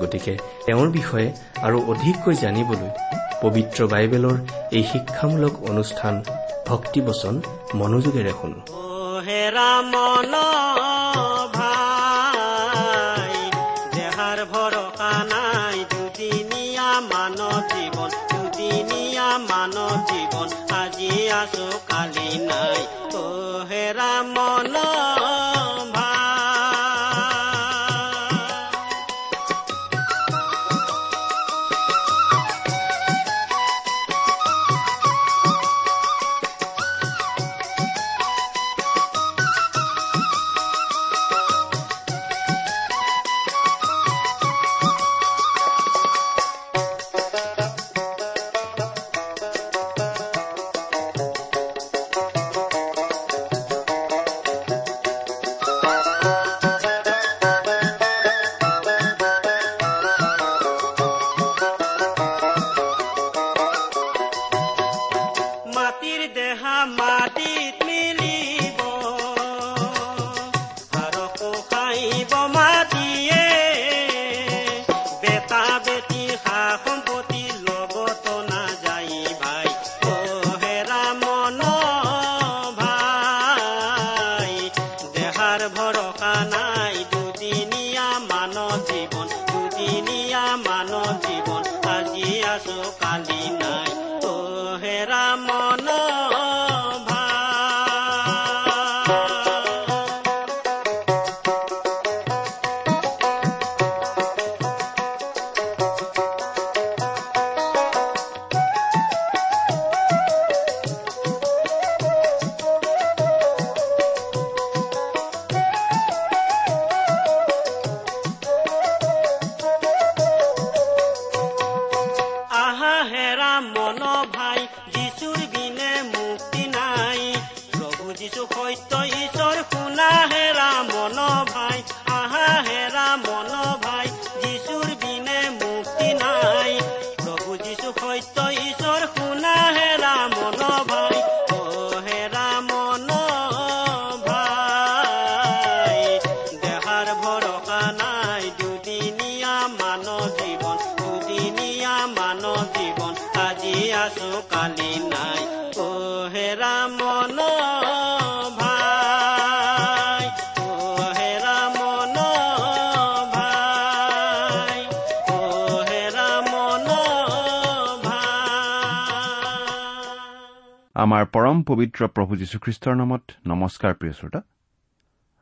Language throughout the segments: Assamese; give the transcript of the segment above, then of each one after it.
গতিকে তেওঁৰ বিষয়ে আৰু অধিককৈ জানিবলৈ পবিত্ৰ বাইবেলৰ এই শিক্ষামূলক অনুষ্ঠান ভক্তিবচন মনোযোগেৰে শুনো। আমাৰ পৰম পবিত্ৰ প্ৰভু যীশুখ্ৰীষ্টৰ নামত নমস্কাৰ প্ৰিয় শ্ৰোতা।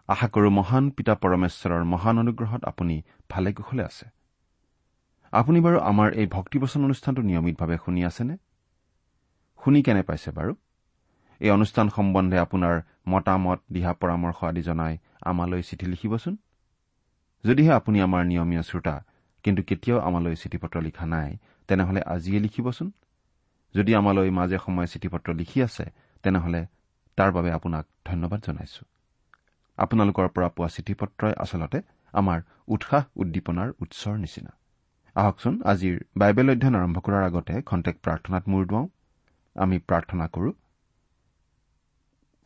আশা কৰো মহান পিতা পৰমেশ্বৰৰ মহান অনুগ্ৰহত আপুনি ভালে কুশলে আছে। আপুনি বাৰু আমাৰ এই ভক্তিবচন অনুষ্ঠানটো নিয়মিতভাৱে শুনি আছেনে? শুনি কেনে পাইছে বাৰু? এই অনুষ্ঠান সম্বন্ধে আপোনাৰ মতামত দিহা পৰামৰ্শ আদি জনাই আমালৈ চিঠি লিখিবচোন। যদিহে আপুনি আমাৰ নিয়মীয়া শ্ৰোতা কিন্তু কেতিয়াও আমালৈ চিঠি পত্ৰ লিখা নাই তেনেহলে আজিয়ে লিখিবচোন। যদি আমালৈ মাজে সময়ে চিঠি পত্ৰ লিখি আছে তেনেহলে তাৰ বাবে আপোনাক ধন্যবাদ জনাইছো। আপোনালোকৰ পৰা পোৱা চিঠি পত্ৰই আচলতে আমাৰ উৎসাহ উদ্দীপনাৰ উৎসৰ নিচিনা। আহকচোন আজিৰ বাইবেল অধ্যয়ন আৰম্ভ কৰাৰ আগতে খন্তেক প্ৰাৰ্থনাত মূৰ দুৱাওঁ। আমি প্ৰাৰ্থনা কৰো।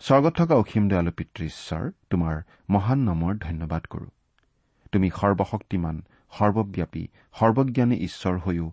স্বৰ্গত থকা অসীম দয়ালু পিতৃ ঈশ্বৰ তোমাৰ মহান নামৰ ধন্যবাদ কৰো। তুমি সৰ্বশক্তিমান সৰ্বব্যাপী সৰ্বজ্ঞানী ঈশ্বৰ হৈও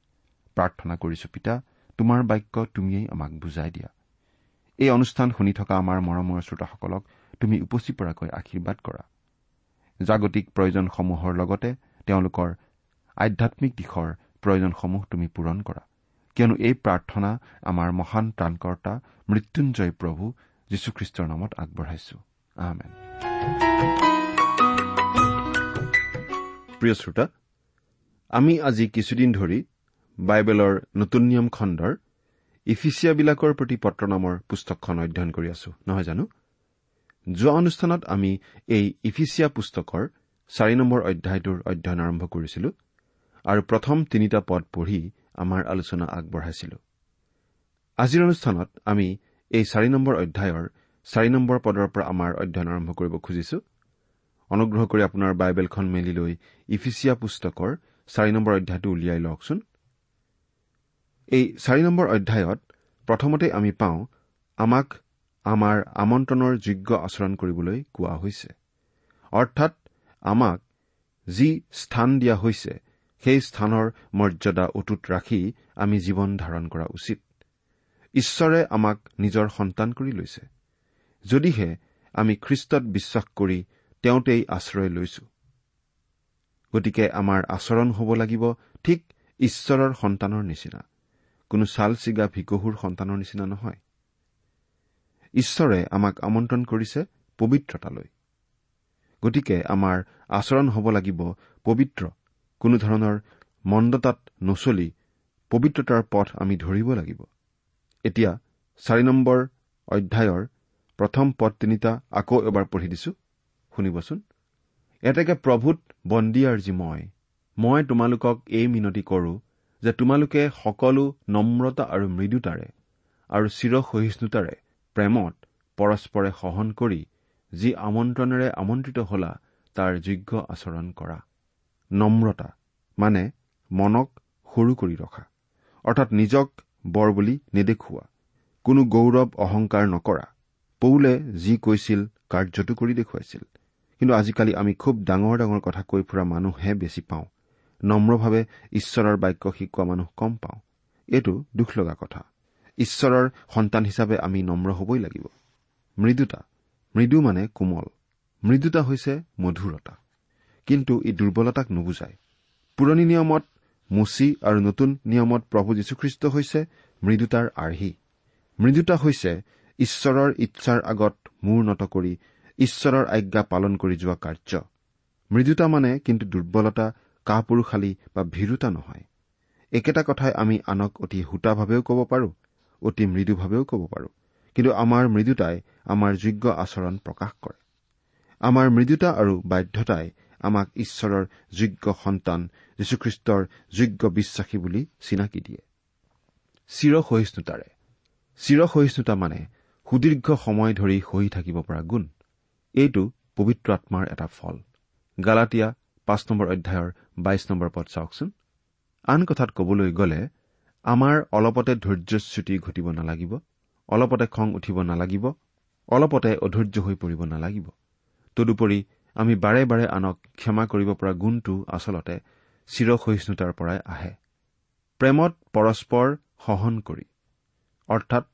প্ৰাৰ্থনা কৰিছো পিতা তোমাৰ বাক্য তুমিয়েই আমাক বুজাই দিয়া। এই অনুষ্ঠান শুনি থকা আমাৰ মৰমৰ শ্ৰোতাসকলক তুমি উপচি পৰাকৈ আশীৰ্বাদ কৰা। জাগতিক প্ৰয়োজনসমূহৰ লগতে তেওঁলোকৰ আধ্যামিক দিশৰ প্ৰয়োজনসমূহ তুমি পূৰণ কৰা। কিয়নো এই প্ৰাৰ্থনা আমাৰ মহান ত্ৰাণকৰ্তা মৃত্যুঞ্জয় প্ৰভু যীশুখ্ৰীষ্টৰ নামত আগবঢ়াইছো। প্ৰিয় শ্ৰোতা আমি আজি কিছুদিন ধৰি বাইবেলৰ নতুন নিয়ম খণ্ডৰ ইফিচিয়াবিলাকৰ প্ৰতি পত্ৰ নামৰ পুস্তকখন অধ্যয়ন কৰি আছো। নহয় জানো? যোৱা অনুষ্ঠানত আমি এই ইফিচিয়া পুস্তকৰ চাৰি নম্বৰ অধ্যায়টোৰ অধ্যয়ন আৰম্ভ কৰিছিলো আৰু প্ৰথম তিনিটা পদ পঢ়ি আমাৰ আলোচনা আগবঢ়াইছিলো। আজিৰ অনুষ্ঠানত আমি এই চাৰি নম্বৰ অধ্যায়ৰ চাৰি নম্বৰ পদৰ পৰা আমাৰ অধ্যয়ন আৰম্ভ কৰিব খুজিছো। অনুগ্ৰহ কৰি আপোনাৰ বাইবেলখন মেলি লৈ ইফিচিয়া পুস্তকৰ চাৰি নম্বৰ অধ্যায়টো উলিয়াই লওকচোন। এই চাৰি নম্বৰ অধ্যায়ত প্ৰথমতে আমি পাওঁ আমাক আমাৰ আমন্ত্ৰণৰ যোগ্য আচৰণ কৰিবলৈ কোৱা হৈছে। অৰ্থাৎ আমাক যি স্থান দিয়া হৈছে সেই স্থানৰ মৰ্যাদা অটুট ৰাখি আমি জীৱন ধাৰণ কৰা উচিত। ঈশ্বৰে আমাক নিজৰ সন্তান কৰি লৈছে। যদিহে আমি খ্ৰীষ্টত বিশ্বাস কৰি তেওঁতেই আশ্ৰয় লৈছো। গতিকে আমাৰ আচৰণ হ'ব লাগিব ঠিক ঈশ্বৰৰ সন্তানৰ নিচিনা। কোনো ছাল ছিগা ভিকহুৰ সন্তানৰ নিচিনা নহয়। ঈশ্বৰে আমাক আমন্ত্ৰণ কৰিছে পবিত্ৰতালৈ। গতিকে আমাৰ আচৰণ হ'ব লাগিব পবিত্ৰ কোনো ধৰণৰ মন্দতাত নচলি পবিত্ৰতাৰ পথ আমি ধৰিব লাগিব। এতিয়া চাৰি নম্বৰ অধ্যায়ৰ প্ৰথম পদ তিনিটা আকৌ এবাৰ পঢ়ি দিছো। শুনিবচোন। এতেকে প্ৰভূত বন্দী আৰ্জি মই মই তোমালোকক এই মিনতি কৰো যে তোমালোকে সকলো নম্ৰতা আৰু মৃদুতাৰে আৰু চিৰসহিষ্ণুতাৰে প্ৰেমত পৰস্পৰে সহন কৰি যি আমন্ত্ৰণেৰে আমন্ত্ৰিত হলা তাৰ যোগ্য আচৰণ কৰা। নম্ৰতা মানে মনক সৰু কৰি ৰখা অৰ্থাৎ নিজক বৰ বুলি নেদেখুওৱা কোনো গৌৰৱ অহংকাৰ নকৰা। পৌলে যি কৈছিল কাৰ্যটো কৰি দেখুৱাইছিল। কিন্তু আজিকালি আমি খুব ডাঙৰ ডাঙৰ কথা কৈ ফুৰা মানুহহে বেছি পাওঁ। নম্ৰভাৱে ঈশ্বৰৰ বাক্য শিকোৱা মানুহ কম পাওঁ। এইটো দুখ লগা কথা। ঈশ্বৰৰ সন্তান হিচাপে আমি নম্ৰ হবই লাগিব। মৃদুতা। মৃদু মানে কোমল। মৃদুতা হৈছে মধুৰতা। কিন্তু ই দুৰ্বলতাক নুবুজায়। পুৰণি নিয়মত মুচি আৰু নতুন নিয়মত প্ৰভু যীশুখ্ৰীষ্ট হৈছে মৃদুতাৰ আৰ্হি। মৃদুতা হৈছে ঈশ্বৰৰ ইচ্ছাৰ আগত মূৰ নত কৰি ঈশ্বৰৰ আজ্ঞা পালন কৰি যোৱা কাৰ্য। মৃদুতা মানে কিন্তু দুৰ্বলতা কাপুৰুষালী বা ভীৰুতা নহয়। একেটা কথাই আমি আনক অতি সূতাভাৱেও ক'ব পাৰো অতি মৃদুভাৱেও ক'ব পাৰো। কিন্তু আমাৰ মৃদুতাই আমাৰ যোগ্য আচৰণ প্ৰকাশ কৰে। আমাৰ মৃদুতা আৰু বাধ্যতাই আমাক ঈশ্বৰৰ যোগ্য সন্তান যীশুখ্ৰীষ্টৰ যোগ্য বিশ্বাসী বুলি চিনাকি দিয়ে। চিৰসহিষ্ণুতাৰে। চিৰসহিষ্ণুতা মানে সুদীৰ্ঘ সময় ধৰি সহি থাকিব পৰা গুণ। এইটো পবিত্ৰ আত্মাৰ এটা ফল। গালাটীয়া পাঁচ নম্বৰ অধ্যায়ৰ বাইশ নম্বৰ পদ চাওকচোন। আন কথাত কবলৈ গ'লে আমাৰ অলপতে ধৈৰ্যচ্যুতি ঘটিব নালাগিব অলপতে খং উঠিব নালাগিব অলপতে অধৈৰ্য হৈ পৰিব নালাগিব। তদুপৰি আমি বাৰে বাৰে আনক ক্ষমা কৰিব পৰা গুণটো আচলতে চিৰসহিষ্ণুতাৰ পৰাই আহে। প্ৰেমত পৰস্পৰ সহন কৰি অৰ্থাৎ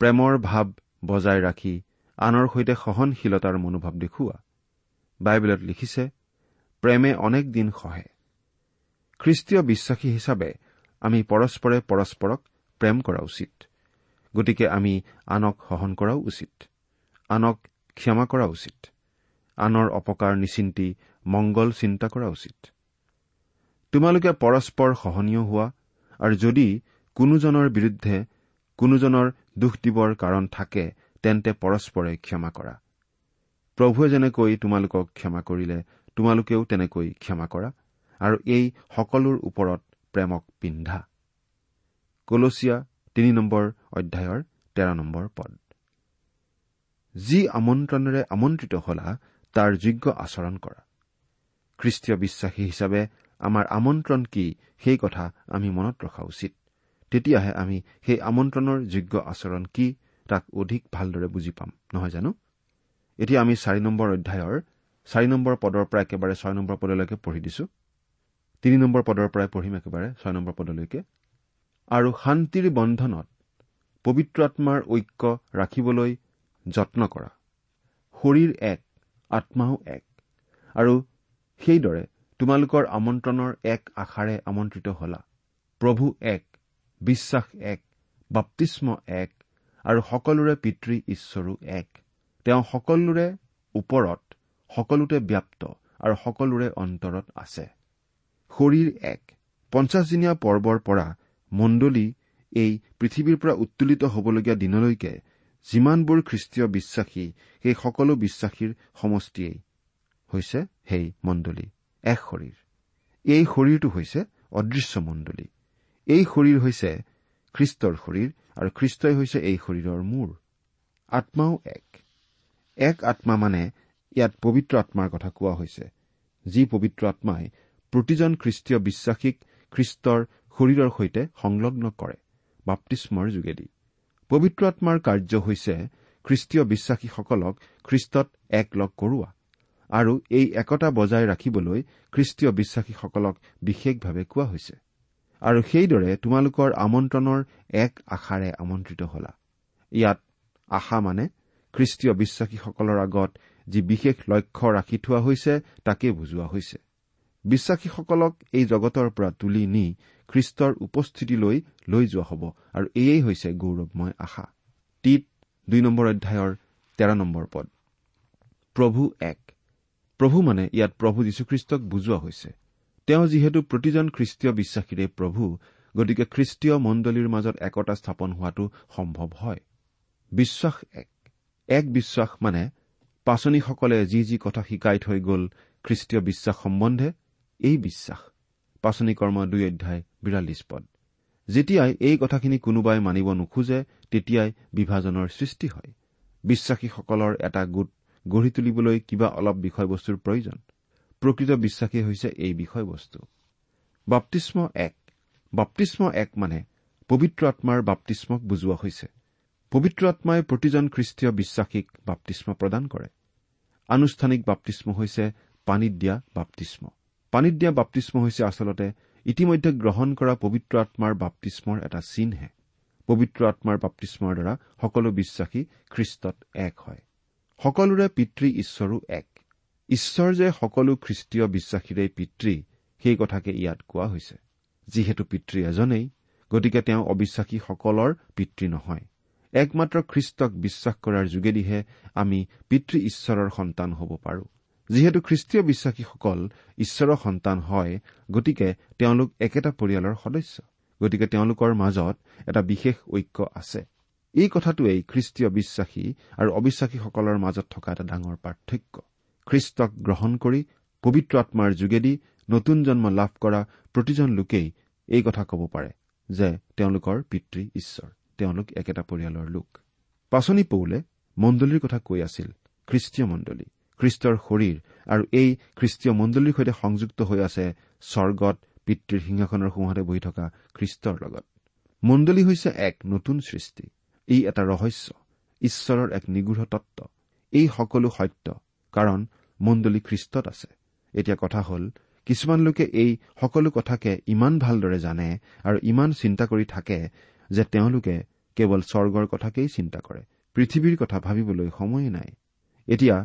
প্ৰেমৰ ভাৱ বজাই ৰাখি আনৰ সৈতে সহনশীলতাৰ মনোভাৱ দেখুওৱা। বাইবেলত লিখিছে প্ৰেমে অনেক দিন সহে খ্ৰীষ্টীয় বিশ্বাসী হিচাপে আমি পৰস্পৰে পৰস্পৰক প্ৰেম কৰা উচিত। গতিকে আমি আনক সহন কৰাও উচিত। আনক ক্ষমা কৰা উচিত। আনৰ অপকাৰ নিচিন্তি মংগল চিন্তা কৰা উচিত। তোমালোকে পৰস্পৰ সহনীয় হোৱা আৰু যদি কোনোজনৰ বিৰুদ্ধে কোনোজনৰ দোষ দিবৰ কাৰণ থাকে তেন্তে পৰস্পৰে ক্ষমা কৰা। প্ৰভুৱে যেনেকৈ তোমালোকক ক্ষমা কৰিলে তোমালোকেও তেনেকৈ ক্ষমা কৰা আৰু এই সকলোৰ ওপৰত প্ৰেমক পিন্ধা। কলচীয়া তিনি নম্বৰ অধ্যায়ৰ তেৰ নম্বৰ পদ। যি আমন্ত্ৰণেৰে আমন্ত্ৰিত হলা তাৰ যোগ্য আচৰণ কৰা। খ্ৰীষ্টীয় বিশ্বাসী হিচাপে আমাৰ আমন্ত্ৰণ কি সেই কথা আমি মনত ৰখা উচিত। তেতিয়াহে আমি সেই আমন্ত্ৰণৰ যোগ্য আচৰণ কি তাক অধিক ভালদৰে বুজি পাম নহয় জানো? এতিয়া আমি চাৰি নম্বৰ অধ্যায়ৰ চাৰি নম্বৰ পদৰ পৰা একেবাৰে ছয় নম্বৰ পদলৈকে পঢ়ি দিছো। তিনি নম্বৰ পদৰ পৰাই পঢ়িম একেবাৰে ছয় নম্বৰ পদলৈকে। আৰু শান্তিৰ বন্ধনত পবিত্ৰ আত্মাৰ ঐক্য ৰাখিবলৈ যত্ন কৰা। শৰীৰ এক আত্মাও এক। আৰু সেইদৰে তোমালোকৰ আমন্ত্ৰণৰ এক আশাৰে আমন্ত্ৰিত হলা। প্ৰভু এক বিশ্বাস এক বাপ্তিস্ম এক আৰু সকলোৰে পিতৃ ঈশ্বৰো এক। তেওঁ সকলোৰে ওপৰত সকলোতে ব্যাপ্ত আৰু সকলোৰে অন্তৰত আছে। শৰীৰ এক। পঞ্চাছদিনীয়া পৰ্বৰ পৰা মণ্ডলী এই পৃথিৱীৰ পৰা উত্তোলিত হবলগীয়া দিনলৈকে যিমানবোৰ খ্ৰীষ্টীয় বিশ্বাসী সেই সকলো বিশ্বাসীৰ সমষ্টিয়েই হৈছে সেই মণ্ডলী এক শৰীৰ। এই শৰীৰটো হৈছে অদৃশ্য মণ্ডলী। এই শৰীৰ হৈছে খ্ৰীষ্টৰ শৰীৰ আৰু খ্ৰীষ্টই হৈছে এই শৰীৰৰ মূৰ। আত্মাও এক। এক আত্মা মানে ইয়াত পবিত্ৰ আত্মাৰ কথা কোৱা হৈছে। যি পবিত্ৰ আত্মাই প্ৰতিজন খ্ৰীষ্টীয় বিশ্বাসীক খ্ৰীষ্টৰ শৰীৰৰ সৈতে সংলগ্ন কৰে বাপ্তিস্মৰ যোগেদি। পবিত্ৰ আত্মাৰ কাৰ্য হৈছে খ্ৰীষ্টীয় বিশ্বাসীসকলক খ্ৰীষ্টত এক লগ কৰোৱা আৰু এই একতা বজাই ৰাখিবলৈ খ্ৰীষ্টীয় বিশ্বাসীসকলক বিশেষভাৱে কোৱা হৈছে। আৰু সেইদৰে তোমালোকৰ আমন্ত্ৰণৰ এক আশাৰে আমন্ত্ৰিত হলা। ইয়াত আশা মানে খ্ৰীষ্টীয় বিশ্বাসীসকলৰ আগত যি বিশেষ লক্ষ্য ৰাখি থোৱা হৈছে তাকেই বুজোৱা হৈছে। বিশ্বাসীসকলক এই জগতৰ পৰা তুলি নি খ্ৰীষ্টৰ উপস্থিতিলৈ লৈ যোৱা হ'ব আৰু এয়েই হৈছে গৌৰৱময় আশা। টিত দুই নম্বৰ অধ্যায়ৰ তেৰ নম্বৰ পদ। প্ৰভু এক। প্ৰভু মানে ইয়াত প্ৰভু যীশুখ্ৰীষ্টক বুজোৱা হৈছে। তেওঁ যিহেতু প্ৰতিজন খ্ৰীষ্টীয় বিশ্বাসীৰে প্ৰভু গতিকে খ্ৰীষ্টীয় মণ্ডলীৰ মাজত একতা স্থাপন হোৱাটো সম্ভৱ হয়। বিশ্বাস এক। এক বিশ্বাস মানে পাচনীসকলে যি যি কথা শিকাই থৈ গ'ল খ্ৰীষ্টীয় বিশ্বাস সম্বন্ধে এই বিশ্বাস। পাচনি কৰ্ম দুই অধ্যায় বিৰাল্লিছ পদ। যেতিয়াই এই কথাখিনি কোনোবাই মানিব নোখোজে তেতিয়াই বিভাজনৰ সৃষ্টি হয়। বিশ্বাসীসকলৰ এটা গোট গঢ়ি তুলিবলৈ কিবা অলপ বিষয়বস্তুৰ প্ৰয়োজন। প্ৰকৃত বিশ্বাসী হৈছে এই বিষয়বস্তু। বাপ্তিস্ম এক। বাপ্তিস্ম এক মানে পবিত্ৰ আত্মাৰ বাপ্তিস্মক বুজোৱা হৈছে। পবিত্ৰ আত্মাই প্ৰতিজন খ্ৰীষ্টীয় বিশ্বাসীক বাপ্তিস্ম প্ৰদান কৰে। আনুষ্ঠানিক বাপ্তিস্ম হৈছে পানীত দিয়া বাপ্তিস্ম পানীত দিয়া বাপ্তিস্ম হৈছে আচলতে ইতিমধ্যে গ্ৰহণ কৰা পবিত্ৰ আত্মাৰ বাপ্তিস্মৰ এটা চিনহে। পবিত্ৰ আত্মাৰ বাপ্তিস্মৰ দ্বাৰা সকলো বিশ্বাসী খ্ৰীষ্টত এক হয়। সকলোৰে পিতৃ ঈশ্বৰো এক। ঈশ্বৰ যে সকলো খ্ৰীষ্টীয় বিশ্বাসীৰে পিতৃ সেই কথাকে ইয়াত কোৱা হৈছে। যিহেতু পিতৃ এজনেই গতিকে তেওঁ অবিশ্বাসীসকলৰ পিতৃ নহয়। একমাত্ৰ খ্ৰীষ্টক বিশ্বাস কৰাৰ যোগেদিহে আমি পিতৃ ঈশ্বৰৰ সন্তান হ'ব পাৰো। যিহেতু খ্ৰীষ্টীয় বিশ্বাসীসকল ঈশ্বৰৰ সন্তান হয় গতিকে তেওঁলোক একেটা পৰিয়ালৰ সদস্য। গতিকে তেওঁলোকৰ মাজত এটা বিশেষ ঐক্য আছে। এই কথাটোৱেই খ্ৰীষ্টীয় বিশ্বাসী আৰু অবিশ্বাসীসকলৰ মাজত থকা এটা ডাঙৰ পাৰ্থক্য। খ্ৰীষ্টক গ্ৰহণ কৰি পবিত্ৰ আত্মাৰ যোগেদি নতুন জন্ম লাভ কৰা প্ৰতিজন লোকেই এই কথা ক'ব পাৰে যে তেওঁলোকৰ পিতৃ ঈশ্বৰ। তেওঁলোক একেটা পৰিয়ালৰ লোক। পাচনি পৌলে মণ্ডলীৰ কথা কৈ আছিল খ্ৰীষ্টীয় মণ্ডলী খ্ৰীষ্টৰ শৰীৰ আৰু এই খ্ৰীষ্টীয় মণ্ডলীৰ সৈতে সংযুক্ত হৈ আছে স্বৰ্গত পিতৃৰ সিংহাসনৰ সোঁহাতে বহি থকা খ্ৰীষ্টৰ লগত। মণ্ডলী হৈছে এক নতুন সৃষ্টি। ই এটা ৰহস্য ঈশ্বৰৰ এক নিগৃঢ় তত্ব এই সকলো সত্য কাৰণ মণ্ডলী খ্ৰীষ্টত আছে। এতিয়া কথা হ'ল কিছুমান লোকে এই সকলো কথাকে ইমান ভালদৰে জানে আৰু ইমান চিন্তা কৰি থাকে যে তেওঁলোকে কেৱল স্বৰ্গৰ কথাকেই চিন্তা কৰে পৃথিৱীৰ কথা ভাবিবলৈ সময়ে নাই। এতিয়া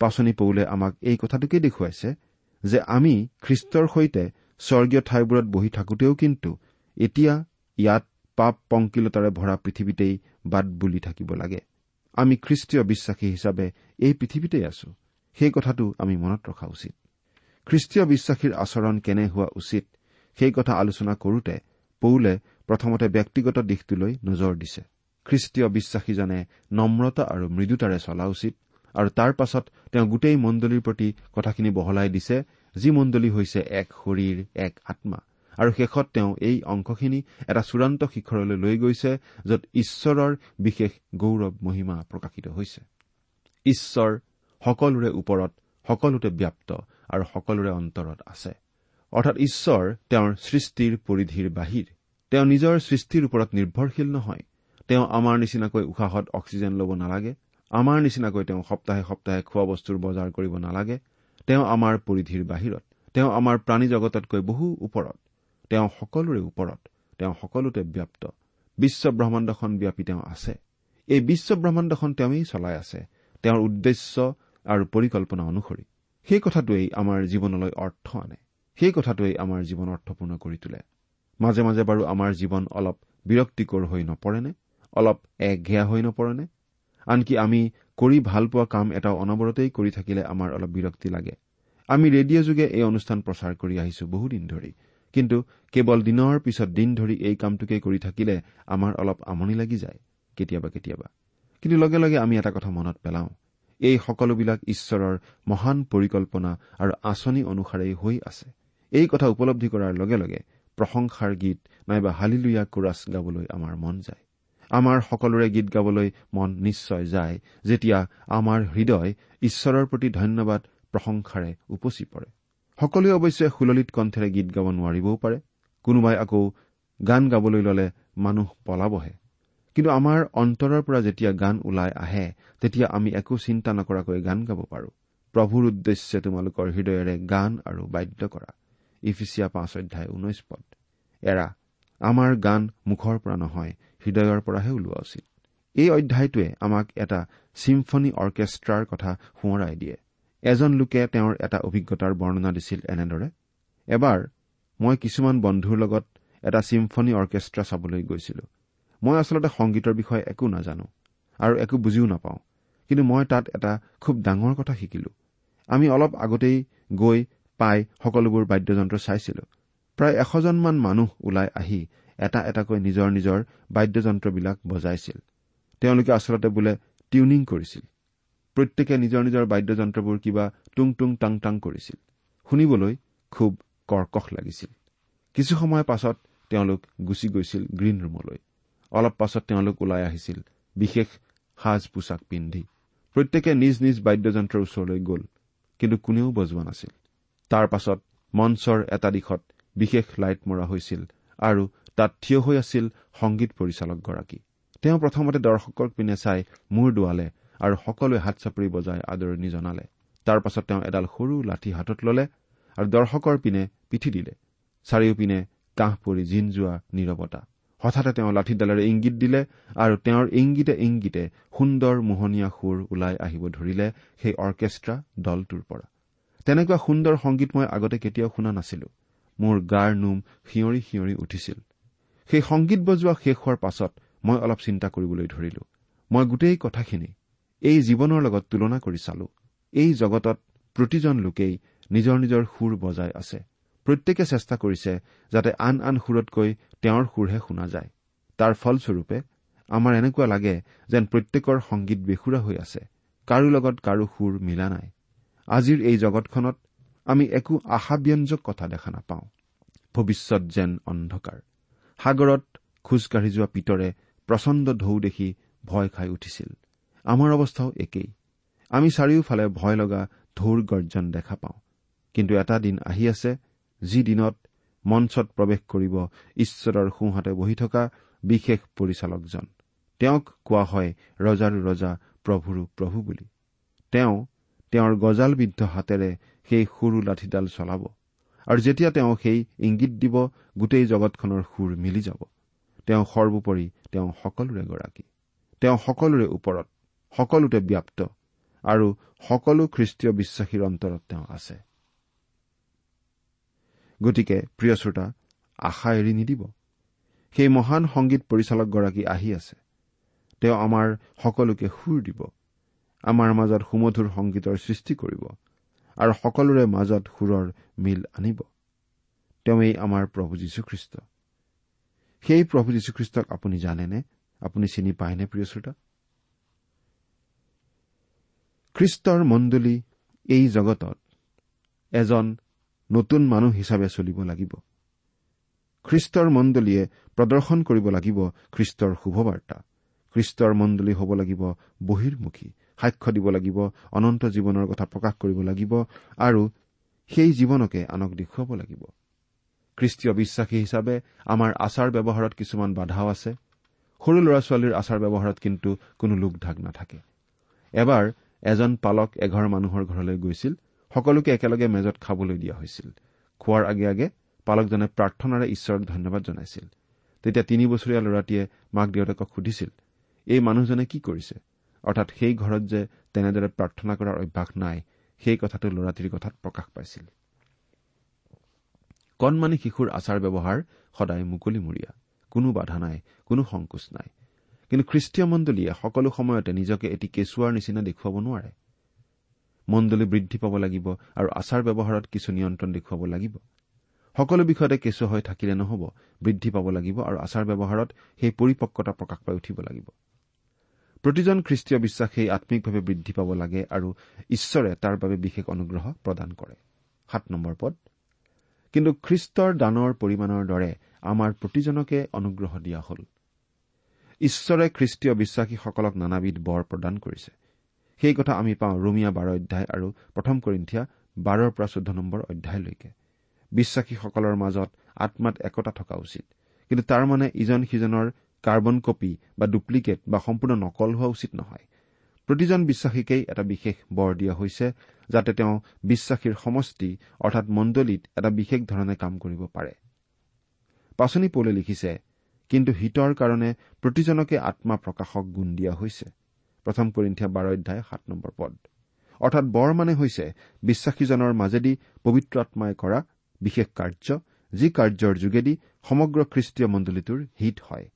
পাচনি পৌলে আমাক এই কথাটোকে দেখুৱাইছে যে আমি খ্ৰীষ্টৰ সৈতে স্বৰ্গীয় ঠাইবোৰত বহি থাকোতেও কিন্তু এতিয়া ইয়াত পাপ পংকিলতাৰে ভৰা পৃথিৱীতেই বাট বুলি থাকিব লাগে। আমি খ্ৰীষ্টীয় বিশ্বাসী হিচাপে এই পৃথিৱীতেই আছো। সেই কথাটো আমি মনত ৰখা উচিত। খ্ৰীষ্টীয় বিশ্বাসীৰ আচৰণ কেনে হোৱা উচিত সেই কথা আলোচনা কৰোতে পৌলে প্ৰথমতে ব্যক্তিগত দিশটোলৈ নজৰ দিছে। খ্ৰীষ্টীয় বিশ্বাসীজনে নম্ৰতা আৰু মৃদুতাৰে চলা উচিত আৰু তাৰ পাছত তেওঁ গোটেই মণ্ডলীৰ প্ৰতি কথাখিনি বহলাই দিছে যি মণ্ডলী হৈছে এক শৰীৰ এক আত্মা। আৰু শেষত তেওঁ এই অংশখিনি এটা চূড়ান্ত শিখৰলৈ লৈ গৈছে য'ত ঈশ্বৰৰ বিশেষ গৌৰৱ মহিমা প্ৰকাশিত হৈছে। ঈশ্বৰ সকলোৰে ওপৰত সকলোতে ব্যাপ্ত আৰু সকলোৰে অন্তৰত আছে। অৰ্থাৎ ঈশ্বৰ তেওঁৰ সৃষ্টিৰ পৰিধিৰ বাহিৰ। তেওঁ নিজৰ সৃষ্টিৰ ওপৰত নিৰ্ভৰশীল নহয়। তেওঁ আমাৰ নিচিনাকৈ উশাহত অক্সিজেন ল'ব নালাগে। আমাৰ নিচিনাকৈ তেওঁ সপ্তাহে সপ্তাহে খোৱা বস্তুৰ বজাৰ কৰিব নালাগে। তেওঁ আমাৰ পৰিধিৰ বাহিৰত। তেওঁ আমাৰ প্ৰাণী জগততকৈ বহু ওপৰত। তেওঁ সকলোৰে ওপৰত। তেওঁ সকলোতে ব্যপ্ত। বিশ্ব ব্ৰহ্মাণ্ডখন ব্যাপী তেওঁ আছে। এই বিশ্ব ব্ৰহ্মাণ্ডখন তেওঁই চলাই আছে। তেওঁৰ উদ্দেশ্য আৰু পৰিকল্পনা অনুসৰি। সেই কথাটোৱেই আমাৰ জীৱনলৈ অৰ্থ আনে। সেই কথাটোৱেই আমাৰ জীৱন অৰ্থপূৰ্ণ কৰি তোলে। মাজে মাজে বাৰু আমাৰ জীৱন অলপ বিৰক্তিকৰ হৈ নপৰেনে? অলপ একঘেয়া হৈ নপৰেনে? আনকি আমি কৰি ভাল পোৱা কাম এটা অনবৰতেই কৰি থাকিলে আমাৰ অলপ বিৰক্তি লাগে। আমি ৰেডিঅ' যোগে এই অনুষ্ঠান প্ৰচাৰ কৰি আহিছো বহুদিন ধৰি। কিন্তু কেৱল দিনৰ পিছত দিন ধৰি এই কামটোকে কৰি থাকিলে আমাৰ অলপ আমনি লাগি যায় কেতিয়াবা কেতিয়াবা। কিন্তু লগে লগে আমি এটা কথা মনত পেলাওঁ। এই সকলোবিলাক ঈশ্বৰৰ মহান পৰিকল্পনা আৰু আঁচনি অনুসাৰেই হৈ আছে। এই কথা উপলব্ধি কৰাৰ লগে লগে প্ৰশংসাৰ গীত নাইবা হালিলুয়া কোৰাছ গাবলৈ আমাৰ মন যায়। আমাৰ সকলোৰে গীত গাবলৈ মন নিশ্চয় যায় যেতিয়া আমাৰ হৃদয় ঈশ্বৰৰ প্ৰতি ধন্যবাদ প্ৰশংসাৰে উপচি পৰে। সকলোৱে অৱশ্যে সুললিত কণ্ঠেৰে গীত গাব নোৱাৰিবও পাৰে। কোনোবাই আকৌ গান গাবলৈ ললে মানুহ পলাবহে। কিন্তু আমাৰ অন্তৰৰ পৰা যেতিয়া গান ওলাই আহে তেতিয়া আমি একো চিন্তা নকৰাকৈ গান গাব পাৰো। প্ৰভুৰ উদ্দেশ্যে তোমালোকৰ হৃদয়েৰে গান আৰু বাদ্য কৰা। ইফিচিয়া পাঁচ অধ্যায় ঊনৈশ পদ। এৰা আমাৰ গান মুখৰ পৰা নহয় হৃদয়ৰ পৰাহে ওলোৱা উচিত। এই অধ্যায়টোৱে আমাক এটা চিম্ফনী অৰ্কেষ্ট্ৰাৰ কথা সোঁৱৰাই দিয়ে। এজন লোকে তেওঁৰ এটা অভিজ্ঞতাৰ বৰ্ণনা দিছিল এনেদৰে এবাৰ মই কিছুমান বন্ধুৰ লগত এটা চিম্ফনী অৰ্কেষ্ট্ৰা চাবলৈ গৈছিলো। মই আচলতে সংগীতৰ বিষয়ে একো নাজানো আৰু একো বুজিও নাপাওঁ কিন্তু মই তাত এটা খুব ডাঙৰ কথা শিকিলো। আমি অলপ আগতেই গৈ পাই সকলোবোৰ বাদ্যযন্ত্ৰ চাইছিলো। প্ৰায় এশজনমান মানুহ ওলাই আহি এটা এটাকৈ নিজৰ নিজৰ বাদ্যযন্ত্ৰবিলাক বজাইছিল। তেওঁলোকে আচলতে বোলে টিউনিং কৰিছিল। প্ৰত্যেকে নিজৰ নিজৰ বাদ্যযন্ত্ৰবোৰ কিবা টুং টুং টাং টাং কৰিছিল। শুনিবলৈ খুব কৰ্কশ লাগিছিল। কিছু সময়ৰ পাছত তেওঁলোক গুচি গৈছিল গ্ৰীণ ৰুমলৈ। অলপ পাছত তেওঁলোক ওলাই আহিছিল বিশেষ সাজ পোছাক পিন্ধি। প্ৰত্যেকে নিজ নিজ বাদ্যযন্ত্ৰৰ ওচৰলৈ গ'ল কিন্তু কোনেও বজোৱা নাছিল। তাৰ পাছত মঞ্চৰ এটা দিশত বিশেষ লাইট মৰা হৈছিল আৰু তাত থিয় হৈ আছিল সংগীত পৰিচালকগৰাকী। তেওঁ প্ৰথমতে দৰ্শকৰ পিনে চাই মূৰ দোৱালে আৰু সকলোৱে হাত চাপৰি বজাই আদৰণি জনালে। তাৰ পাছত তেওঁ এডাল সৰু লাঠি হাতত ললে আৰু দৰ্শকৰ পিনে পিঠি দিলে। চাৰিওপিনে কাহ পৰি জিন যোৱা নিৰৱতা। হঠাতে তেওঁ লাঠিডালেৰে ইংগিত দিলে আৰু তেওঁৰ ইংগিতে ইংগিতে সুন্দৰ মোহনীয়া সুৰ ওলাই আহিব ধৰিলে সেই অৰ্কেষ্ট্ৰা দলটোৰ পৰা। তেনেকুৱা সুন্দৰ সংগীত মই আগতে কেতিয়াও শুনা নাছিলো। মোৰ গাৰ নোম শিঁয়ৰি শিঁয়ৰি উঠিছিল। সেই সংগীত বজোৱা শেষ হোৱাৰ পাছত মই অলপ চিন্তা কৰিবলৈ ধৰিলো। মই গোটেই কথাখিনি এই জীৱনৰ লগত তুলনা কৰি চালো। এই জগতত প্ৰতিজন লোকেই নিজৰ নিজৰ সুৰ বজাই আছে। প্ৰত্যেকে চেষ্টা কৰিছে যাতে আন আন সুৰতকৈ তেওঁৰ সুৰহে শুনা যায়। তাৰ ফলস্বৰূপে আমাৰ এনেকুৱা লাগে যেন প্ৰত্যেকৰ সংগীত বেসুৰা হৈ আছে। কাৰো লগত কাৰো সুৰ মিলা নাই। আজিৰ এই জগতখনত আমি একো আশাব্যঞ্জক কথা দেখা নাপাওঁ। ভৱিষ্যত যেন অন্ধকাৰ। সাগৰত খোজকাঢ়ি যোৱা পিতৰে প্ৰচণ্ড ঢৌ দেখি ভয় খাই উঠিছিল। আমাৰ অৱস্থাও একেই। আমি চাৰিওফালে ভয় লগা ঢৌৰ গৰ্জন দেখা পাওঁ। কিন্তু এটা দিন আহি আছে যি দিনত মঞ্চত প্ৰৱেশ কৰিব ঈশ্বৰৰ সোঁহাতে বহি থকা বিশেষ পৰিচালকজন। তেওঁক কোৱা হয় ৰজাৰো ৰজা প্ৰভুৰো প্ৰভু বুলি। তেওঁ তেওঁৰ গজালবিদ্ধ হাতেৰে সেই সৰু লাঠিডাল চলাব। আৰু যেতিয়া তেওঁ সেই ইংগিত দিব গোটেই জগতখনৰ সুৰ মিলি যাব। তেওঁ সৰ্বোপৰি তেওঁ সকলোৰে গৰাকী। তেওঁ সকলোৰে ওপৰত সকলোতে ব্যপ্ত। আৰু সকলো খ্ৰীষ্টীয় বিশ্বাসীৰ অন্তৰত তেওঁ আছে। গতিকে প্ৰিয় শ্ৰোতা আশা এৰি নিদিব। সেই মহান সংগীত পৰিচালকগৰাকী আহি আছে। তেওঁ আমাৰ সকলোকে সুৰ দিব। আমাৰ মাজত সুমধুৰ সংগীতৰ সৃষ্টি কৰিব আৰু সকলোৰে মাজত সুৰৰ মিল আনিব। তেওঁই আমাৰ প্ৰভু যীশুখ্ৰীষ্ট। সেই প্ৰভু যীশুখ্ৰীষ্টক আপুনি জানেনে? আপুনি চিনি পায়নে প্ৰিয় শ্ৰোতা? খ্ৰীষ্টৰ মণ্ডলী এই জগতত এজন নতুন মানুহ হিচাপে চলিব লাগিব। খ্ৰীষ্টৰ মণ্ডলীয়ে প্ৰদৰ্শন কৰিব লাগিব খ্ৰীষ্টৰ শুভবাৰ্তা। খ্ৰীষ্টৰ মণ্ডলী হ'ব লাগিব বহিৰ্মুখী। সাক্ষ্য দিব লাগিব অনন্ত জীৱনৰ কথা প্ৰকাশ কৰিব লাগিব আৰু সেই জীৱনকে আনক দেখুৱাব লাগিব। খ্ৰীষ্টীয় বিশ্বাসী হিচাপে আমাৰ আচাৰ ব্যৱহাৰত কিছুমান বাধাও আছে। সৰু ল'ৰা ছোৱালীৰ আচাৰ ব্যৱহাৰত কিন্তু কোনো লোক ঢাক নাথাকে। এবাৰ এজন পালক এঘৰ মানুহৰ ঘৰলৈ গৈছিল। সকলোকে একেলগে মেজত খাবলৈ দিয়া হৈছিল। খোৱাৰ আগে আগে পালকজনে প্ৰাৰ্থনাৰে ঈশ্বৰক ধন্যবাদ জনাইছিল। তেতিয়া তিনি বছৰীয়া ল'ৰাটিয়ে মাক দেউতাকক সুধিছিল এই মানুহজনে কি কৰিছে? অৰ্থাৎ সেই ঘৰত যে তেনেদৰে প্ৰাৰ্থনা কৰাৰ অভ্যাস নাই সেই কথাটো ল'ৰাটিৰ কথাত প্ৰকাশ পাইছিল। কণমানি শিশুৰ আচাৰ ব্যৱহাৰ সদায় মুকলিমূৰীয়া কোনো বাধা নাই কোনো সংকোচ নাই। কিন্তু খ্ৰীষ্টীয় মণ্ডলীয়ে সকলো সময়তে নিজকে এটি কেঁচুৱাৰ নিচিনা দেখুৱাব নোৱাৰে। মণ্ডলী বৃদ্ধি পাব লাগিব আৰু আচাৰ ব্যৱহাৰত কিছু নিয়ন্ত্ৰণ দেখুৱাব লাগিব। সকলো বিষয়তে কেঁচু হৈ থাকিলে নহব বৃদ্ধি পাব লাগিব আৰু আচাৰ ব্যৱহাৰত সেই পৰিপক্কতা প্ৰকাশ পাই উঠিব লাগিব। প্ৰতিজন খ্ৰীষ্টীয় বিশ্বাসেই আম্মিকভাৱে বৃদ্ধি পাব লাগে আৰু ঈশ্বৰে তাৰ বাবে বিশেষ অনুগ্ৰহ প্ৰদান কৰে। সাত নম্বৰ পদ। কিন্তু খ্ৰীষ্টৰ দানৰ পৰিমাণৰ দৰে আমাৰ প্ৰতিজনকে অনুগ্ৰহ দিয়া হল। ঈশ্বৰে খ্ৰীষ্টীয় বিশ্বাসীসকলক নানাবিধ বৰ প্ৰদান কৰিছে। সেই কথা আমি পাওঁ ৰুমিয়া বাৰ অধ্যায় আৰু প্ৰথম কৰিন্ঠিয়া বাৰৰ পৰা চৈধ্য নম্বৰ অধ্যায়লৈকে। বিশ্বাসীসকলৰ মাজত আত্মাত একতা থকা উচিত। কিন্তু তাৰ মানে ইজন সিজনৰ কাৰ্বন কপি বা ডুপ্লিকেট বা সম্পূৰ্ণ নকল হোৱা উচিত নহয়। প্ৰতিজন বিশ্বাসীকেই এটা বিশেষ বৰ দিয়া হৈছে যাতে তেওঁ বিশ্বাসীৰ সমষ্টি অৰ্থাৎ মণ্ডলীত এটা বিশেষ ধৰণে কাম কৰিব পাৰে। পাচনি পৌলে লিখিছে কিন্তু হিতৰ কাৰণে প্ৰতিজনকে আত্মা প্ৰকাশক গুণ দিয়া হৈছে। প্ৰথম কৰিন্ঠিয়া বাৰ অধ্যায় সাত নম্বৰ পদ। অৰ্থাৎ বৰ মানে হৈছে বিশ্বাসীজনৰ মাজেদি পবিত্ৰ আত্মাই কৰা বিশেষ কাৰ্য যি কাৰ্যৰ যোগেদি সমগ্ৰ খ্ৰীষ্টীয় মণ্ডলীটোৰ হিত হয়।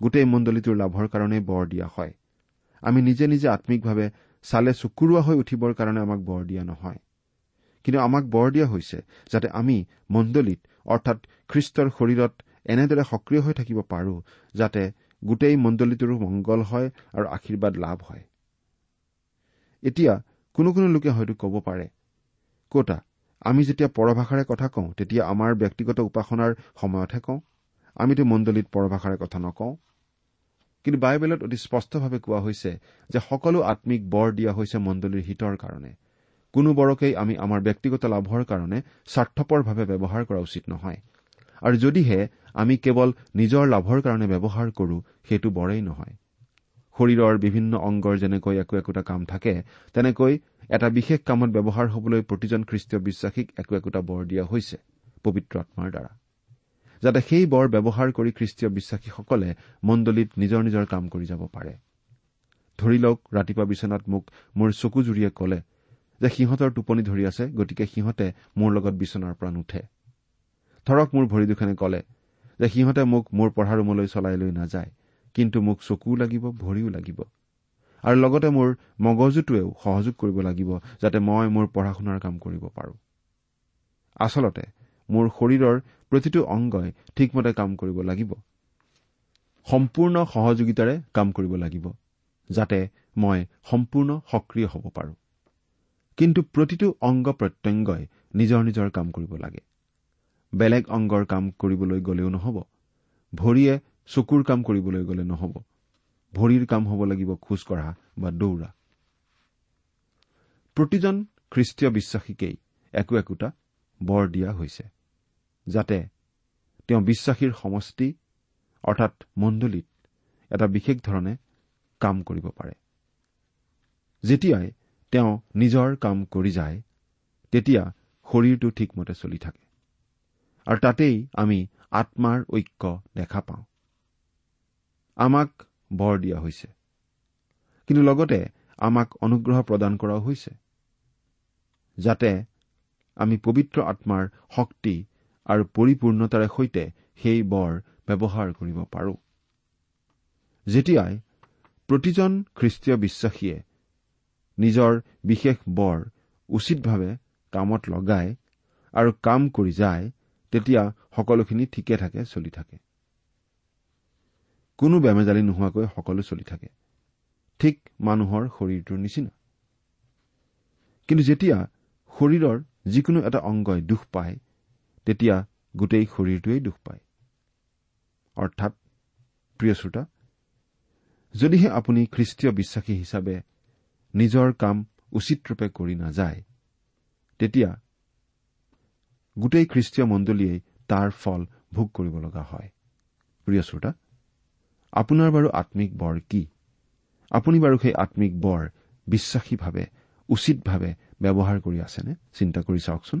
গোটেই মণ্ডলীটোৰ লাভৰ কাৰণে বৰ দিয়া হয়। আমি নিজে নিজে আম্মিকভাৱে চালে চকুৰোৱা হৈ উঠিবৰ কাৰণে আমাক বৰ দিয়া নহয়। কিন্তু আমাক বৰ দিয়া হৈছে যাতে আমি মণ্ডলীত অৰ্থাৎ খ্ৰীষ্টৰ শৰীৰত এনেদৰে সক্ৰিয় হৈ থাকিব পাৰো যাতে গোটেই মণ্ডলীটোৰো মংগল হয় আৰু আশীৰ্বাদ লাভ হয়। এতিয়া কোনো কোনো লোকে হয়তো ক'ব পাৰে কতা আমি যেতিয়া পৰভাষাৰে কথা কওঁ তেতিয়া আমাৰ ব্যক্তিগত উপাসনাৰ সময়তহে কওঁ। আমিতো মণ্ডলীত পৰভাষাৰে কথা নকওঁ। কিন্তু বাইবেলত অতি স্পষ্টভাৱে কোৱা হৈছে যে সকলো আম্মিক বৰ দিয়া হৈছে মণ্ডলীৰ হিতৰ কাৰণে। কোনো বৰকেই আমি আমাৰ ব্যক্তিগত লাভৰ কাৰণে স্বাৰ্থপৰভাৱে ব্যৱহাৰ কৰা উচিত নহয়। আৰু যদিহে আমি কেৱল নিজৰ লাভৰ কাৰণে ব্যৱহাৰ কৰো সেইটো বৰেই নহয়। শৰীৰৰ বিভিন্ন অংগৰ যেনেকৈ একো একোটা কাম থাকে তেনেকৈ এটা বিশেষ কামত ব্যৱহাৰ হবলৈ প্ৰতিজন খ্ৰীষ্টীয় বিশ্বাসীক একো একোটা বৰ দিয়া হৈছে পবিত্ৰ আত্মাৰ দ্বাৰা। যাতে সেই বৰ ব্যৱহাৰ কৰি খ্ৰীষ্টীয় বিশ্বাসীসকলে মণ্ডলীত নিজৰ নিজৰ কাম কৰি যাব পাৰে। ধৰি লওক ৰাতিপুৱা বিচনাত মোক মোৰ চকু জুৰিয়ে কলে যে সিহঁতৰ টোপনি ধৰি আছে গতিকে সিহঁতে মোৰ লগত বিচনাৰ পৰা নুঠে। ধৰক মোৰ ভৰি দুখনে কলে যে সিহঁতে মোক মোৰ পঢ়া ৰুমলৈ চলাই লৈ নাযায় কিন্তু মোক চকুও লাগিব ভৰিও লাগিব। আৰু লগতে মোৰ মগজুটোৱেও সহযোগ কৰিব লাগিব যাতে মই মোৰ পঢ়া শুনাৰ কাম কৰিব পাৰো। আচলতে মোৰ শৰীৰৰ প্ৰতিটো অংগই ঠিকমতে কাম কৰিব লাগিব। সম্পূৰ্ণ সহযোগিতাৰে কাম কৰিব লাগিব যাতে মই সম্পূৰ্ণ সক্ৰিয় হ'ব পাৰো। কিন্তু প্ৰতিটো অংগ প্ৰত্যংগই নিজৰ নিজৰ কাম কৰিব লাগে। বেলেগ অংগৰ কাম কৰিবলৈ গলেও নহব। ভৰিয়ে চকুৰ কাম কৰিবলৈ গলে নহব। ভৰিৰ কাম হ'ব লাগিব খোজ কঢ়া বা দৌৰা। প্ৰতিজন খ্ৰীষ্টীয় বিশ্বাসীকেই একো একোটা বৰ দিয়া হৈছে। যাতে তেওঁ বিশ্বাসীৰ সমষ্টি অৰ্থাৎ মণ্ডলীত এটা বিশেষ ধৰণে কাম কৰিব পাৰে। যেতিয়াই তেওঁ নিজৰ কাম কৰি যায় তেতিয়া শৰীৰটো ঠিকমতে চলি থাকে। আৰু তাতেই আমি আত্মাৰ ঐক্য দেখা পাওঁ। আমাক বৰ দিয়া হৈছে। কিন্তু লগতে আমাক অনুগ্ৰহ প্ৰদান কৰাও হৈছে। যাতে আমি পবিত্ৰ আত্মাৰ শক্তি আৰু পৰিপূৰ্ণতাৰে সৈতে সেই বৰ ব্যৱহাৰ কৰিব পাৰো। যেতিয়াই প্ৰতিজন খ্ৰীষ্টীয় বিশ্বাসীয়ে নিজৰ বিশেষ বৰ উচিতভাৱে কামত লগায় আৰু কাম কৰি যায় তেতিয়া সকলোখিনি ঠিকে থাকে চলি থাকে। কোনো বেমেজালি নোহোৱাকৈ সকলো চলি থাকে। ঠিক মানুহৰ শৰীৰটোৰ নিচিনা। কিন্তু যেতিয়া শৰীৰৰ যিকোনো এটা অংগই দুখ পায় তেতিয়া গোটেই শৰীৰটোৱেই দুখ পায়। অৰ্থাৎ প্ৰিয় শ্ৰোতা যদিহে আপুনি খ্ৰীষ্টীয় বিশ্বাসী হিচাপে নিজৰ কাম উচিত ৰূপে কৰি নাযায় তেতিয়া গোটেই খ্ৰীষ্টীয় মণ্ডলীয়ে তাৰ ফল ভোগ কৰিব লগা হয়। প্ৰিয় শ্ৰোতা আপোনাৰ বাৰু আত্মিক বৰ কি? আপুনি বাৰু সেই আত্মিক বৰ বিশ্বাসীভাৱে উচিতভাৱে ব্যৱহাৰ কৰি আছেনে? চিন্তা কৰি চাওকচোন।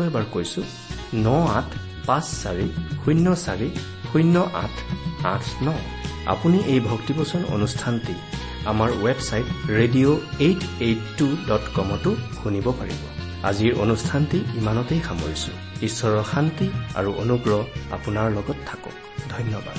আকৌ এবাৰ কৈছো ন আঠ পাঁচ চাৰি শূন্য চাৰি শূন্য আঠ আঠ ন। আপুনি এই ভক্তিবচন অনুষ্ঠানটি আমাৰ website radio' eight eight two dot কমতো শুনিব পাৰিব। আজিৰ অনুষ্ঠানটি ইমানতেই সামৰিছো। ঈশ্বৰৰ শান্তি আৰু অনুগ্ৰহ আপোনাৰ লগত থাকক। ধন্যবাদ।